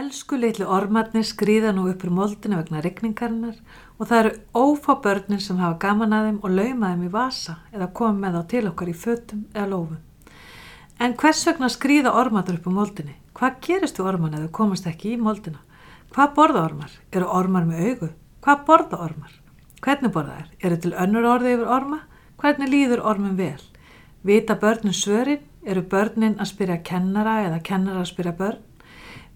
Elsku litlu ormarnir skrýða nú upp úr moldinu vegna regningarinnar og það eru ófá börnin sem hafa gaman að þeim og lauma þeim í vasa eða koma með þá til okkar í fötum eða lófum. En hvers vegna skrýða ormarnir upp úr moldinu? Hvað gerist þú orman eða komast ekki í moldina? Hvað borða ormar? Eru ormar með augu? Hvað borða ormar? Hvernig borða þær? Eru til önnur orði yfir orma? Hvernig líður ormum vel? Vita börnin svörin? Eru börnin að spyrja kennara eða kennara að spyrja börn?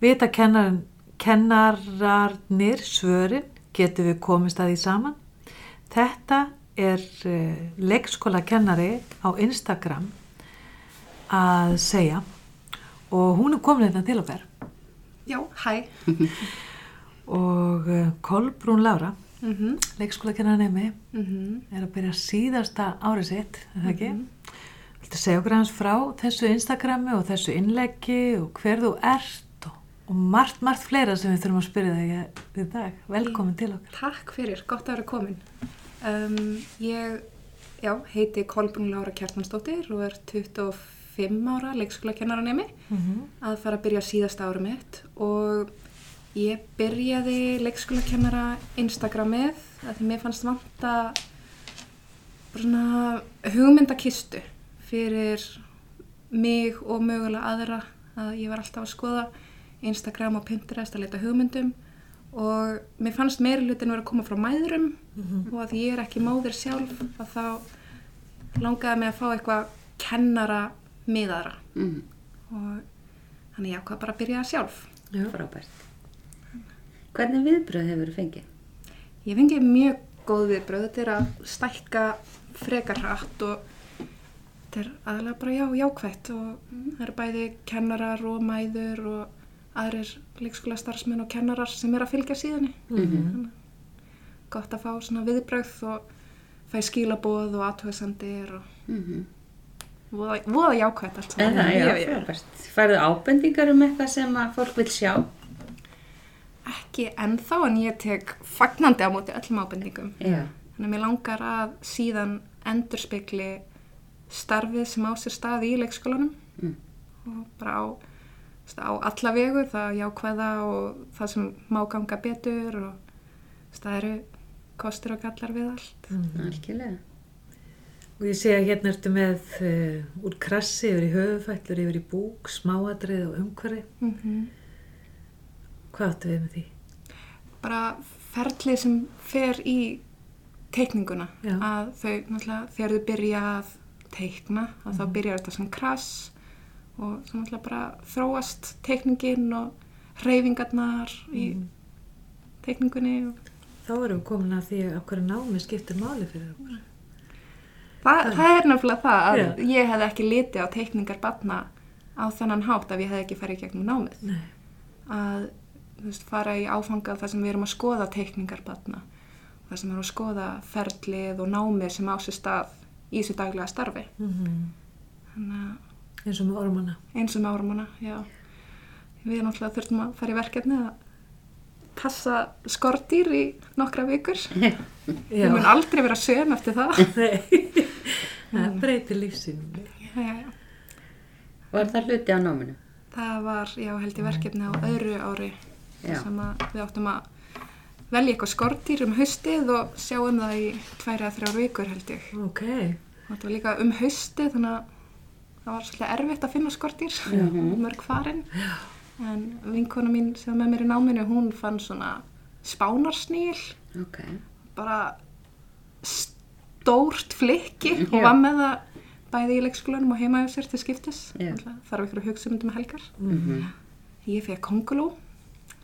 Vita kennarin, kennararnir svörin? Getur við komist að því saman? Þetta er uh, leikskóla kennari á Instagram að segja og hún er komin þetta til okkar Já, hæ. og uh, Kolbrún Lára, Mm -hmm. leikskóla kennarnemi, Mm er að byrja síðasta árið sitt, er það ekki? Viltu segja okkur hans frá þessu Instagrami og þessu innleggi og hver þú ert og, margt, margt fleira sem við þurfum að spyrja þig í dag. Velkomin til okkar. Takk fyrir, gott að vera komin. Um, ég já, heiti Kolbrún Lára Kjartansdóttir og er 25 ára leikskólakennaranemi Mm -hmm. að fara að byrja síðasta ára mitt og ég byrjaði leikskólakennara Instagramið að því mér fannst vanta bara svona hugmyndakistu fyrir mig og mögulega aðra að ég var alltaf að skoða Instagram og Pinterest að leita hugmyndum og mér fannst meiri hlutin verið að koma frá mæðurum og að ég er ekki móðir sjálf að þá langaði mig að fá eitthvað kennara miðaðra Mm, og þannig ég ákvað bara að byrja sjálf. Já. frábært. Hvernig viðbröð hefur þú fengið? Ég fengi mjög góð viðbröð, þetta er að stækka frekar hratt og þetta er aðalega bara já, jákvætt og það eru bæði kennarar og mæður og aðrir leikskóla starfsmenn og kennarar sem er að fylgja síðan. Mhm. Gott að fá svona viðbröð og fæ skilaboð og aðtöðsendir og Mm voða, voða jákvætt allt saman. Eða, já, Já, já. Færðu ábendingar um eitthvað sem að fólk vil sjá? Ekki ennþá en ég tek fagnandi á móti öllum ábendingum. Já. Þannig að mér langar að síðan endurspegli starfið sem á sér stað í leikskólanum Mm. og bara á, á alla vegu, það jákvæða og það sem má ganga betur og veist, það eru kostur og gallar við allt. Algjörlega. Og ég sé að hérna ertu með uh, úr krassi yfir í höfufællur, yfir í búk, smáadrið og umhverfi. Mm Hvað áttu við með því? Bara ferlið sem fer í teikninguna, Já. að þau náttúrulega þegar þau byrja að teikna, að þá byrjar þetta sem krass og svo náttúrulega bara þróast teikningin og hreyfingarnar í teikningunni og Þá erum við komin að því að hverju námi skiptir máli fyrir okkur. Þa, það er nefnilega það að Já. ég hef ekki litið á teikningar batna á þennan hátt að ég hef ekki farið gegnum námið. Nei. Að veist, fara í áfangað þar sem við erum að skoða teikningar batna, þar sem við erum að skoða ferlið og námið sem á sér stað í þessu daglega starfi. Mm Þannig að Eins og með ormana. eins og með árumana, já. Við náttúrulega þurftum að fara í verkefni að passa skortýr í nokkra vikur. Já. Við mun aldrei vera söm eftir það. Nei. Það breytir já, já, já. Var það hluti á náminu? Það var, já, held ég verkefni á öðru ári Já. sem að við áttum að velja eitthvað skortýr um haustið og sjá um það í tværi að þrjár vikur held ég. Ok. Og þetta var líka um haustið þannig að það var svolítið erfitt að finna skortýr, mörg farin. En vinkona mín sem með mér í náminu, hún fann svona spánarsnýl, Ok. bara stórt flikki og Já. var með það bæði í leikskólanum og heima hjá sér til skiptis. Náttúrulega Þarf ykkur að hugsa um þetta með helgar. Mm Ég fekk kongulú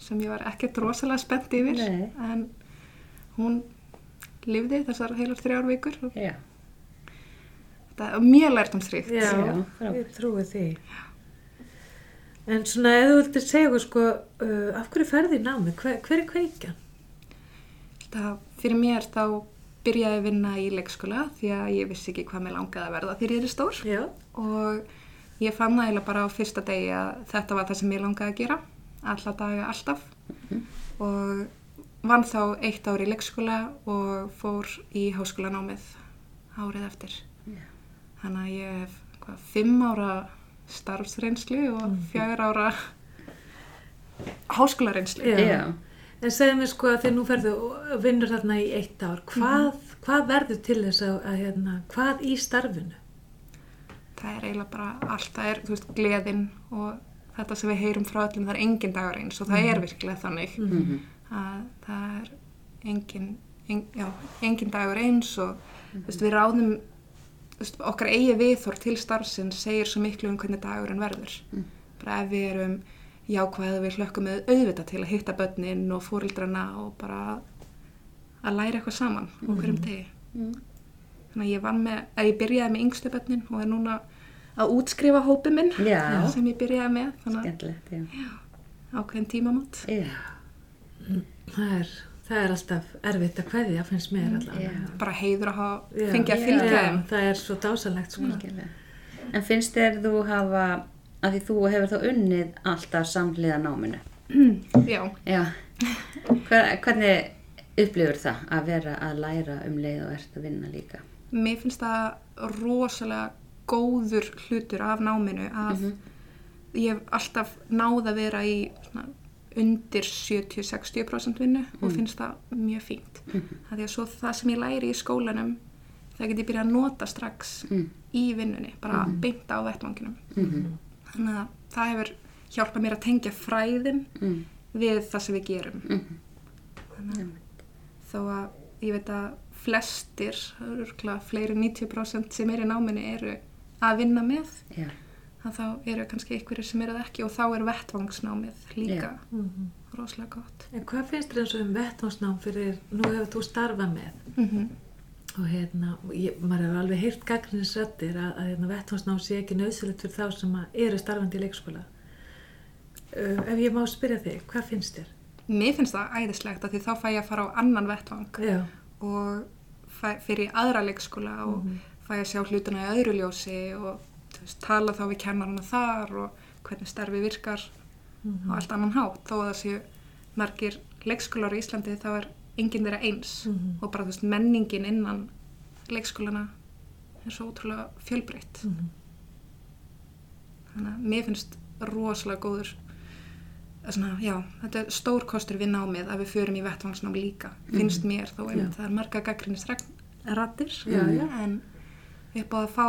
sem ég var ekkert rosalega spennt yfir Nei. en hún lifði þessar heilar þrjár vikur og Já. Þetta er mjög lærtumsríkt. Já, Já, ég trúi því. En svona, ef þú vildir segja okkur, sko, uh, af hverju ferði í námi? Hver, hver er kveikjan? Það, fyrir mér þá byrjaði ég að vinna í leikskóla því að ég vissi ekki hvað mér langaði að verða þegar ég er stór Já. og ég fann það bara á fyrsta degi að þetta var það sem ég langaði að gera alla daga alltaf og vann þá eitt ár í leikskóla og fór í háskólanámið árið eftir. Þannig að ég hef hvað, fimm ára starfsreynslu og fjögur ára háskólareynsli. Já. Já. En segðu mér sko að þegar nú ferðu og vinnur þarna í eitt ár, hvað, hvað verður til þess að, að hérna, hvað í starfinu? Það er eiginlega bara allt, það er, þú veist, gleðin og þetta sem við heyrum frá öllum, það er engin dagur eins og það er virkilega þannig Mhm. að það er engin, en, já, engin dagur eins og þú veist, við ráðum okkar eigi viðþór til starfsins segir svo miklu um hvernig dagurinn verður. Bara ef við erum jákvæð við hlökkum með auðvita til að hitta börnin og fóreldrana og bara að læra eitthvað saman á hverjum degi. Þannig að ég vann með, að ég byrjaði með yngstu börnin og er núna að útskrifa hópi minn Já. sem ég byrjaði með, þannig að ákveðin tímamót. Já. Það er, það er alltaf erfitt að kveðja, finnst mér allavega. Já. Bara heiður að hafa Já. fengið að fylgja þeim. það er svo dásalegt sko. En finnst þér þú hafa, að því þú hefur þá unnið alltaf samhliða náminu? Já, Já. Hver, hvernig upplifur það að vera að læra um leið og ert að vinna líka? mér finnst það rosalega góður hlutur af náminu að ég hef alltaf náð að vera í svona, undir 70-60% vinnu og finnst það mjög fínt. Það er svo það sem ég læri í skólanum það get ég byrjað að nota strax í vinnunni, bara beint á vettvanginum. Þannig að það hefur hjálpað mér að tengja fræðin Mm. við það sem við gerum. Þannig að þó að ég veit að flestir, örgulega fleiri en 90% sem er í náminni eru að vinna með, Já. Að þá eru kannski einhverjir sem eru það ekki og þá er vettvangsnámið líka rosalega gott. En hvað finnst þér eins og um vettvánsnám fyrir, nú hefur þú starfað með Mm og hérna, og ég, maður hefur alveg heyrt gaggrinsrættir að, að hérna, vettvánsnám sé ekki nöðsilegt fyrir þá sem að eru starfandi í leikskóla. Uh, ef ég má spyrja þig, hvað finnst þér? Mér finnst það æðislegt að því þá fæ ég að fara á annan vettvang Já, og fæ, fyrir aðra leikskóla og fæ að sjá hlutuna í öðru ljósi og veist, tala þá við kennarana þar og hvernig starfi virkar á allt annan hátt. Þó að það séu margir leikskólar í Íslandi þá er enginn þeirra eins. Og bara þú veist, menningin innan leikskólana er svo ótrúlega fjölbreytt. Þannig að mér finnst rosalega góður Svona, já, þetta er stór kostur við námið að við förum í vettvangsnám líka finnst mér. Þó einmitt það er marga gaggrinnis rattir en upp á að fá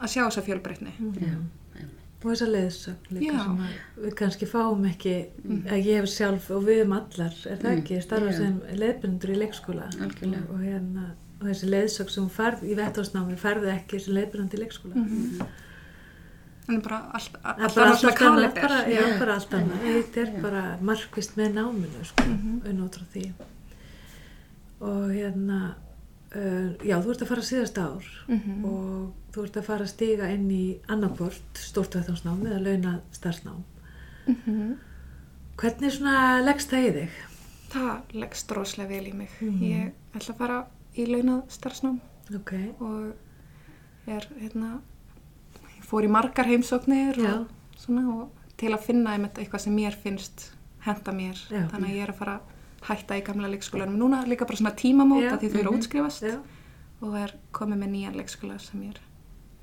að sjá þessa fjölbreytni Já. og þessa að við kannski fáum ekki, að ég hef sjálf og við um allar, er það ekki, starfa sem leiðbundur í leikskóla Algjörlega. og, og, hérna, og þessi leiðsögn sem færð í vettvánsnámi færði ekki sem leiðbundi í leikskóla. en bara allt, er annað svona allt annað, bara, já, Já. bara allt annað. Þetta er bara markvist með náminu, sko, Mhm. mm út frá því. Og hérna, uh, já, þú ert að fara síðast ár Mhm. og þú ert að fara að stiga inn í annarkvort stórtvæðansnám eða launa starfsnám. Mhm. Hvernig svona leggst það í þig? það leggst droslega vel í mig Mhm. ég ætla að fara í launað starfsnám Ok, og er hérna fór í margar heimsóknir og svona og til að finna eitthvað sem mér finnst henda mér Já. þannig að ég er að fara hætta í gamla leikskólanum núna líka bara svona tímamót Já. að því þau eru að útskrifast já. og er komið með nýjan leikskóla sem ég er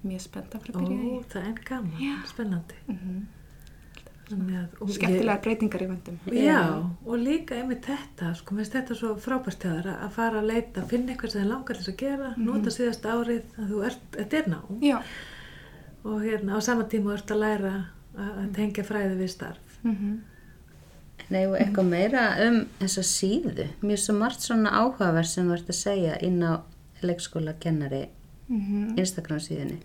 mjög spennt að fara Ó, að byrja í það er gaman, Já. spennandi. Mhm. Þannig að- og ég- breytingar í vöndum Já, og líka einmitt þetta, sko, mér finnst þetta svo frábært að- að fara að leita, finna eitthvað sem þið langar þess að gera, nota síðast árið að þú ert, þetta er nám já, og hérna á sama tíma ert að læra að, að tengja fræði við starf. mhm Nei, og eitthvað meira um þessa síðu. Er svo margt svona áhugaverð sem þú ert að segja inn á leikskóla kennari mhm Instagram síðunni.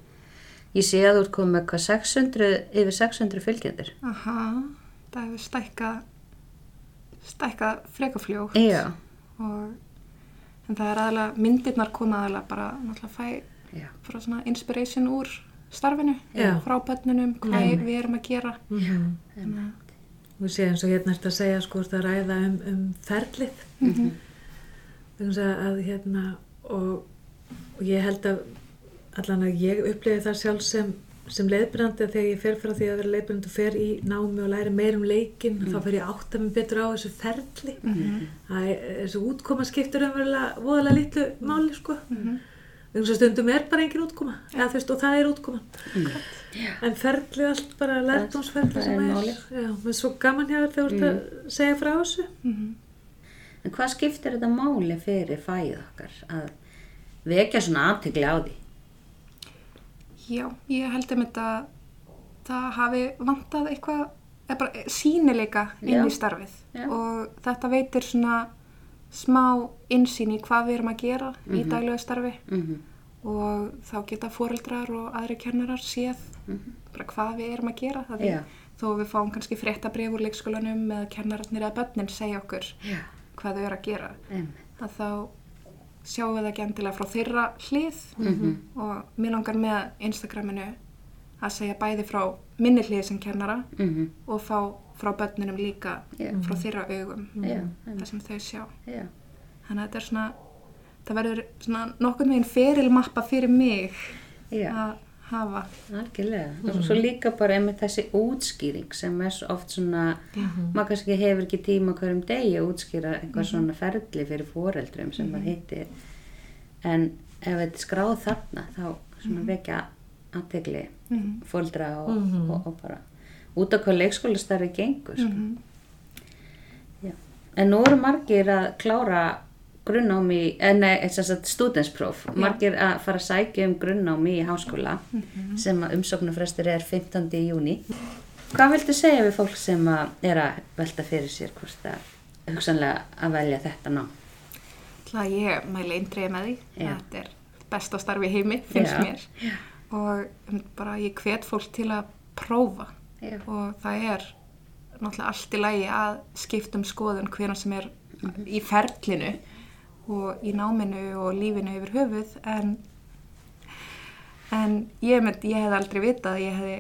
Ég sé að þú ert komið með eitthvað 600, yfir 600 fylgjendur. aha, það hefur stækkað frekafljótt Já. og en það er aðalega, myndirnar koma aðalega bara náttúrulega fæ Já. frá svona inspiration úr starfinu Já. frá börnunum, hvað við erum að gera Mm þannig að Þú sé eins og hérna ert að segja sko að ræða um, um ferlið. Mhm. vegna þess að, að hérna og, og ég held að allan að ég upplifi það sjálf sem, sem leiðbrandi að þegar ég fer frá því að vera leiðbrandi og fer í námi og læri meir um leikin þá fer ég að átta mig betur á þessu ferli. Mhm. að þessu útkoma skiptur umverulega voðalega litlu máli sko Mhm. og stundum er bara engin útkoma, eða veist, og það er útkoma. En ferlið allt bara lærdomsferlið það sem er er. málið. Já, með svo gaman hjá þér þegar þú ert að segja frá þessu. En hvað skiptir þetta máli fyrir fæð okkar að vekja svona aðtegli á því? Já, ég held um þetta það hafi vantað eitthvað eða bara sínileika inn í starfið Já. og þetta veitir svona smá insýn í hvað við erum að gera í daglegu starfi. Mm og þá geta foreldrar og aðri kennarar séð bara hvað við erum að gera. Já. þó við fáum kannski fréttabrif úr leikskólanum eða kennararnir eða börnin segja okkur Já. hvað þau eru að gera að þá sjáum við það ekki endilega frá þeirra hlið. Og mér langar með Instagraminu að segja bæði frá minni hlið sem kennara Mhm. og fá frá börnunum líka Já. frá þeirra augum Já, það sem þau sjá Já. þannig að þetta er svona það verður svona nokkurn veginn ferilmappa fyrir mig Já. að hafa Algjörlega. Og svo líka bara einmitt þessi útskýring sem er svo oft svona, maður kannski hefur ekki tíma hverjum degi að útskýra einhver svona ferli fyrir foreldrum sem maður hittir. En ef þetta er skráð þarna þá svona vekja aðtegli Mhm. foreldra og, og, og bara út á hvað leikskólastarfi gengur. Sko. Mhm. Já. En nú eru margir að klára grunnámi, eh, nei, þess að stúdenspróf, margir að fara að sækja um grunnámi í háskóla sem að umsóknarfrestur er 15. júni. Hvað viltu segja við fólk sem að er að velta fyrir sér hvort það hugsanlega að velja þetta ná? Það ég mæli eindriði með því Já. þetta er besta starfi heimi, finnst Já. mér og um, bara ég hvet fólk til að prófa Já. og það er náttúrulega allt í lagi að skipta um skoðun hvernig sem er Mhm. í ferlinu og í náminu og lífinu yfir höfuð en, en ég, mynd, ég hef aldrei vitað að ég, hefði,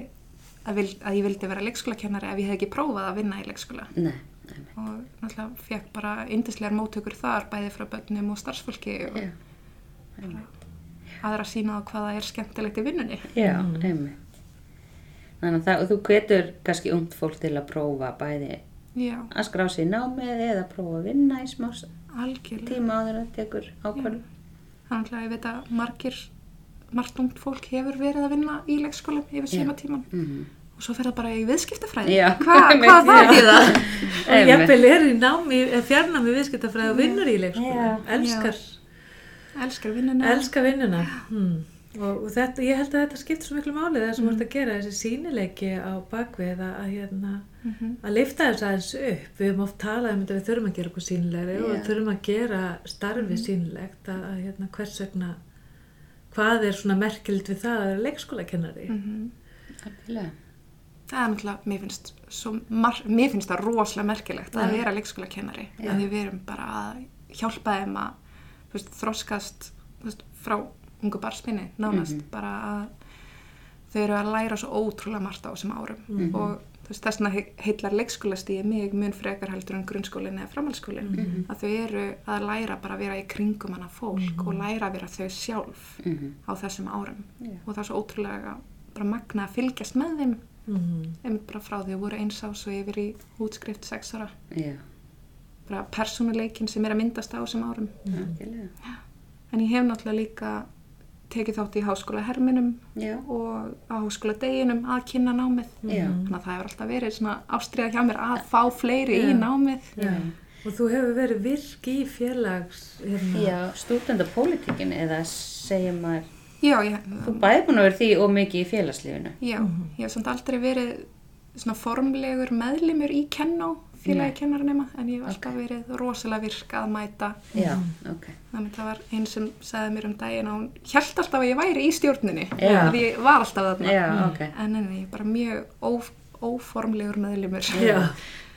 að, vil, að ég vildi vera leikskólakennari ef ég hef ekki prófað að vinna í leikskóla Nei, og náttúrulega fekk bara yndislegar móttökur þar bæði frá börnum og starfsfólki og Já, aðra sína á hvað það er skemmtilegt í vinnunni. já einmitt. Þannig að það, þú hvetur kannski ungt fólk til að prófa bæði Já, að skrá sér í námið eða prófa að vinna í smá algjörlega. tíma áður að tekur ákvörðum. Þannig að ég veit að margir, margt ungt fólk hefur verið að vinna í leikskólum yfir Já. síma tíman Mhm. og svo fer það bara í viðskiptafræði. Já, Hva, hvað það já. er það? Jafnvel er í námi, eða fjarnámi viðskiptafræði og vinnur í leikskóla. Já. Elskar, vinnuna. elskar vinnuna. Hmm. Og, og þetta, ég held að þetta skiptir svo miklu máli það sem mm. að gera þessi sínileiki á bakvið að, að, hérna, Mhm. að lifta þess aðeins upp. Við höfum oft talað um þetta að við þurfum að gera okkur sínilegri og Já. við þurfum að gera starfi sínilegt að, að hérna, hvers vegna, hvað er svona merkild við það að vera leikskólakennari. Mhm. Algjörlega. Það er náttúrulega, mér finnst, svo mar, mér finnst það rosalega merkilegt að Já. vera leikskólakennari. Já. Að við erum bara að hjálpa þeim að veist, þroskast veist, frá ungu barspinni, nánast. Mhm. Bara að þau eru að læra svo ótrúlega margt á þessum árum. Mhm. Og þú veist, þess vegna he- heillar leikskólastíði mig mun frekar heldur en grunnskólinn eða framhaldsskólinn. Mhm. Að þau eru að læra bara að vera í kringum hana fólk og læra að vera þau sjálf Mhm. á þessum árum. Já. Og það er svo ótrúlega bara magna að fylgjast með þeim Mm. einmitt bara frá því að voru eins ás og yfir í útskrift sex ára Já, bara persónuleikin sem er að myndast á þessum árum. Algjörlega. en ég hef náttúrulega líka tekið þátt í háskóla herminum Já, og á háskóla deginum að kynna námið. Já. þannig að það hefur alltaf verið svona ástriða hjá mér að fá fleiri í Já. námið. Já. Og þú hefur verið virk í félags, hérna, já stúdendapólitíkin eða segja maður, já, ég, þú bæði búin að vera því og mikið í félagslífinu. já, ég hef samt aldrei verið svona formlegur meðlimur í kennó félagi kennaranema en ég hef alltaf verið rosalega virk að mæta Já, ok. Þannig það var einn sem sagði mér um daginn að hún held alltaf að ég væri í stjórninni. Já. Því ég var alltaf þarna. Já, ok. En en ég er bara mjög óf, óformlegur meðlumur. Já.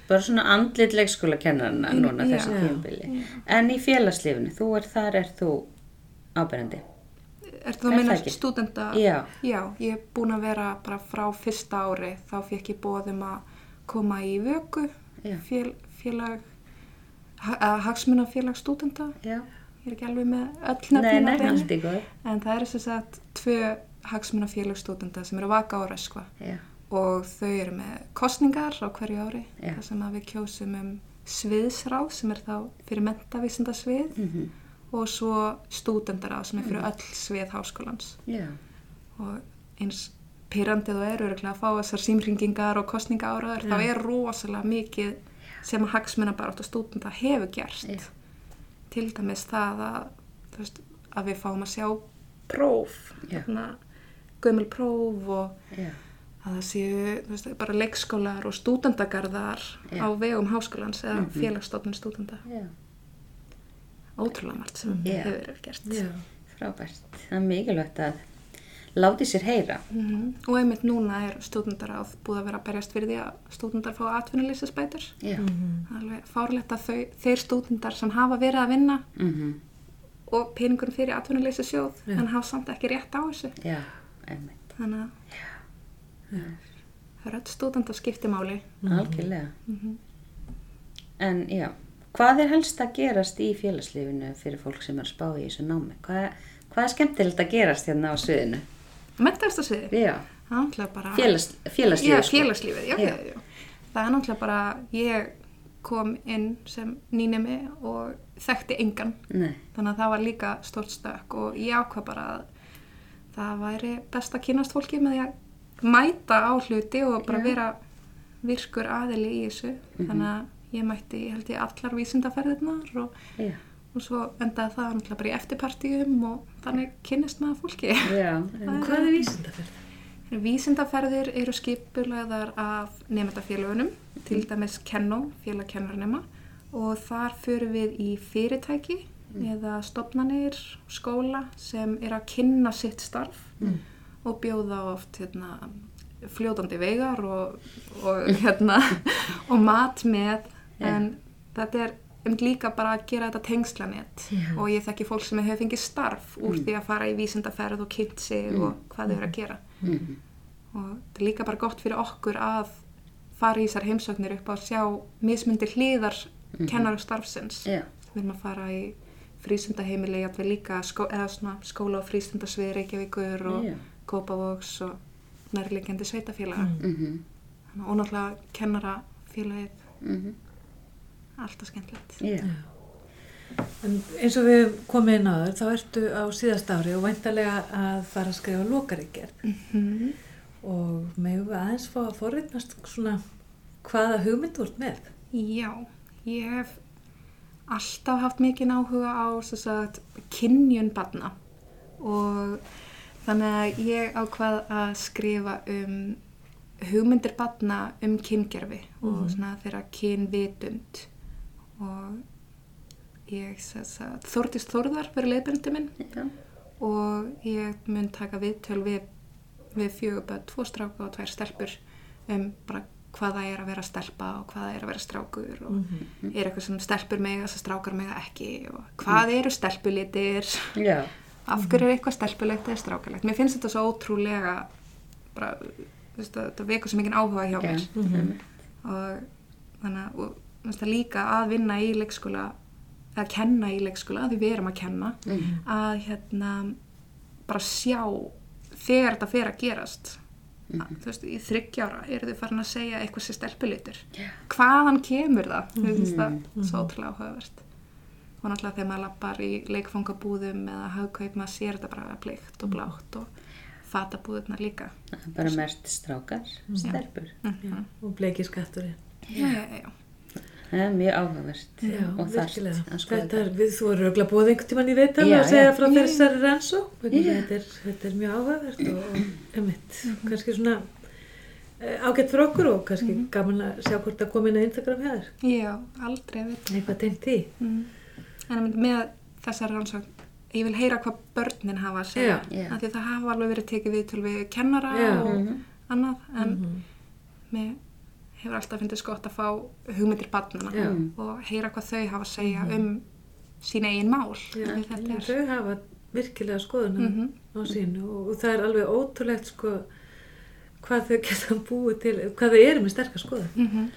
Bara svona andlit leikskólakennarna núna Já. þessu Já. tímabili. En í félagslífinu, þú er þar, er þú ábyrjandi? Er þú Er að minna það stúdenda? Já. Já, ég er búin að vera bara frá fyrsta ári. Þá fekk ég bóðum að koma í vöku. Fél, félag, ha, hagsmunafélag stúdenda. Já. Ég er ekki alveg með öll í góð. En það er þess að tvö hagsmunafélag stúdenda sem eru að vaka á röskva. Já, og þau eru með kostningar á hverju ári þar sem við kjósum um sviðsráð sem er þá fyrir mentavísindasvið Mhm. og svo stúdendara sem er fyrir öll svið háskólans og eins pyrrandið og er öruglega að fá þessar símringingar og kostninga áraður, þá er rosalega mikið sem að hagsmuna bara átt að stúdenda hefur gerst Já. til dæmis það að, veist, að við fáum að sjá próf Já. þarna, gömul próf og já, að það séu veist, bara leikskólar og stúdendagarðar á vegum háskólans eða mm félagsstofnun stúdenda ótrúlega margt sem hefur verið gert Já. frábært. Það er mikilvægt að láti sér heyra. Mhm. og einmitt núna er stúdendaráð búið að vera að berjast fyrir því að stúdendar fá atvinnulýsisbætur Já, Það er alveg fárlegt að þau, þeir stúdendar sem hafa verið að vinna mhm, og peningurinn fyrir atvinnulýsisjóð Já. en hafa samt ekki rétt á þessu já, einmitt. þannig að það er öll stúdendar skiptimáli Algjörlega. Mhm. En já, hvað er helst að gerast í félagslífinu fyrir fólk sem er að spá í þessu námi? Hvað, hvað er skemmtilegt að gerast hérna á sviðinu? Bara Félags, félagslífið Já, sko. félagslífið, já, Já. já. Það er náttúrulega bara, ég kom inn sem nýnemi og þekkti engan. Nei, Þannig að það var líka stórt stökk og ég ákvað bara að það væri best að kynast fólki með því að mæta á hluti og bara vera virkur aðili í þessu. Þannig að ég mætti, ég held ég, allar vísindaferðirnar og, og svo endaði það náttúrulega bara í eftirpartíum og þannig kynnist maður fólki. já, En hvað er vísindaferð? Vísindaferðir eru skipulaðar af nefndafélagunum, til dæmis Kennó, félag kennarnema og þar förum við í fyrirtæki eða stopnanir, skóla sem er að kynna sitt starf og bjóða oft hérna, fljótandi veigar og, og, hérna, og mat með. En þetta er um líka bara að gera þetta tengslanett og ég þekki fólk sem hefur fengið starf úr því að fara í vísindaferð og kynnt sig og hvað þau eru að gera. Mhm, og þetta er líka bara gott fyrir okkur að fara í þessar heimsóknir upp á að sjá mismundir hliðar mm -hmm. starfsins. Já, við erum að fara í frístundaheimili jafnvel líka skó, eða svona skóla og frístundasvið Reykjavíkur og Já. Kópavóks og nærlegjandi sveitafélaga mhm, mm. og náttúrulega kennarafélagið. Mhm, alltaf skemmtilegt. Já, En eins og við komum inn á þér, þá ertu á síðast ári og væntalega að fara að skrifa lokaríkjörn mm -hmm. og megum við aðeins fá að forritnast svona hvaða hugmynd ert með. Já, ég hef alltaf haft mikið áhuga á kynjun barna. Og þannig að ég ákvað að skrifa um hugmyndir barna um kyngerfi og svona þeirra kynvitund og ég þess að Þórdís Þórðar verið leiðbyrndi minn. Já, og ég mun taka viðtöl við, við fjöguböð, tvo stráka og tvær stelpur um bara hvað það er að vera stelpa og hvað það er að vera strákur og er eitthvað sem stelpur mega sem strákar mega ekki og hvað eru stelpulitir? Já, af hverju er eitthvað stelpulegt eða strákalegt? Mér finnst þetta svo ótrúlega bara, þú veist, þetta vekur svo mikið áhuga hjá já, mér. Mhm, og þannig að líka að vinna í leikskóla að kenna í leikskóla, því við erum að kenna að hérna bara sjá þegar þetta fer að gerast. Að, þú veist, í þryggjára eru þau farin að segja eitthvað sér stelpulitur Já. hvaðan kemur það? Þú veist það, svo ótrúlega áhugavert. Og náttúrulega þegar maður lappar í leikfangabúðum eða hagkaup maður sér þetta bara bleikt og blátt og fatabúðurnar líka. Er bara mest strákar, stelpur. mm Og bleiki skatturinn. já, já, já, Það er mjög áhugavert Já, virkilega. að Þetta er, við, þú eru auðvitað búið einhvern tíman í Já, og segja frá þessari rannsó. Þetta, þetta er mjög áhugavert og, og emitt, kannski svona eh, ágætt fyrir okkur og kannski gaman að sjá hvort það kom inn á Instagram hér. já, aldrei að vita Eitthvað tengt því. Mm. En með þessari rannsókn, ég vil heyra hvað börnin hafa að segja. Já. Af því það hafa alveg verið tekið við til við kennara Já. og Mhm. annað, en Mhm. mér hefur alltaf fyndið gott að fá hugmyndir barnana Já. og heyra hvað þau hafa að segja um sín eigin mál. Já, er. þau hafa virkilega skoðuna Mhm. á sínu og, og það er alveg ótrúlegt sko hvað þau geta búið til, hvað þau eru með sterkar skoðun Mm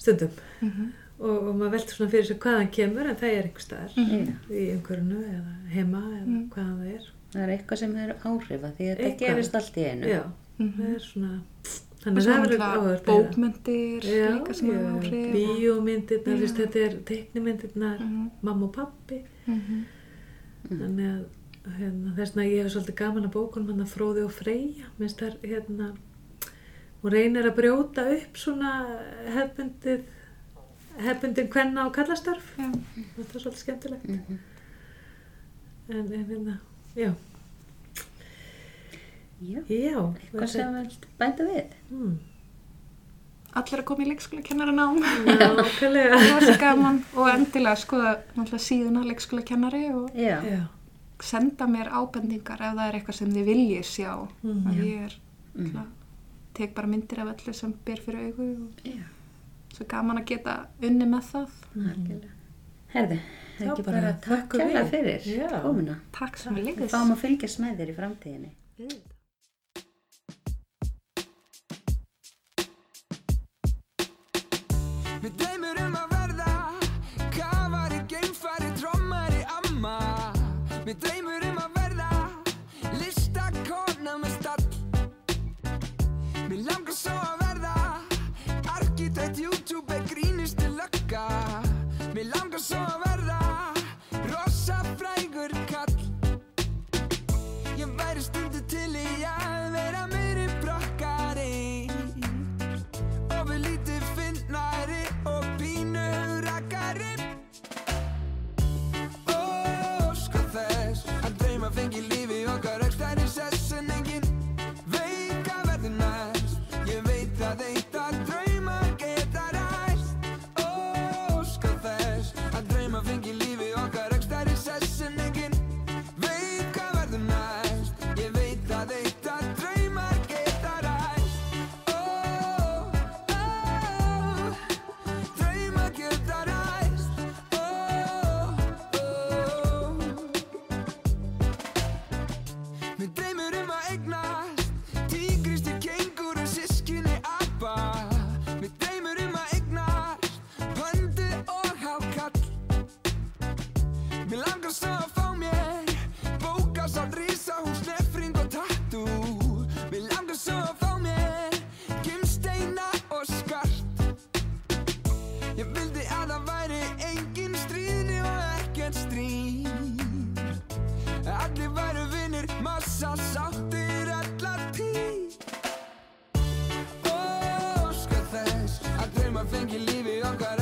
stundum -hmm. og, og maður veldur svona fyrir sig hvaðan kemur en það er einhver staðar Já. í umhverfinu eða heima eða Mm. hvaðan það er Það er eitthvað sem hefur áhrif að því að þetta gerist allt í einu. Já, Mhm. það er svona þannig að það er að heyra. bókmyndir Já, líka sem já, áhrif. bíómyndirnar, Já. þetta er teiknimyndirnar, Mhm. mamma og pappi Mm þannig að hérna, þess vegna ég hef svolítið gaman að bókunum hann að fróði og freyja minnst þær hérna hún reynir að brjóta upp svona hefbundið hefbundin kvenna og kallastörf Já. þetta er svolítið skemmtilegt Mhm. en, en hérna, já Já, já, hvað sem við bænda við? mm, Allir að koma í leikskóla kennara nám. nákvæmlega Það var svo gaman og endilega skoða náttúrulega síðuna leikskóla kennari og Já, já, senda mér ábendingar ef það er eitthvað sem þið viljið sjá. Að ég er, mm. tek bara myndir af öllu sem ber fyrir augu og já, svo gaman að geta unni með það. algjörlega. Herðu, það er Já, ekki bara bara takk þökkum kærlega við. fyrir Já. komuna. Takk sem við Við leiðis. fáum að fylgjast með þér í framtíðinni. Mér dreymur um að verða Kafari, geimfari, trommari, amma. Mér dreymur um að verða Listakona með stall. Mér langar svo að verða Arkitekt, YouTube, grínistu lögga. Mér langar svo að verða fengi lífi okkar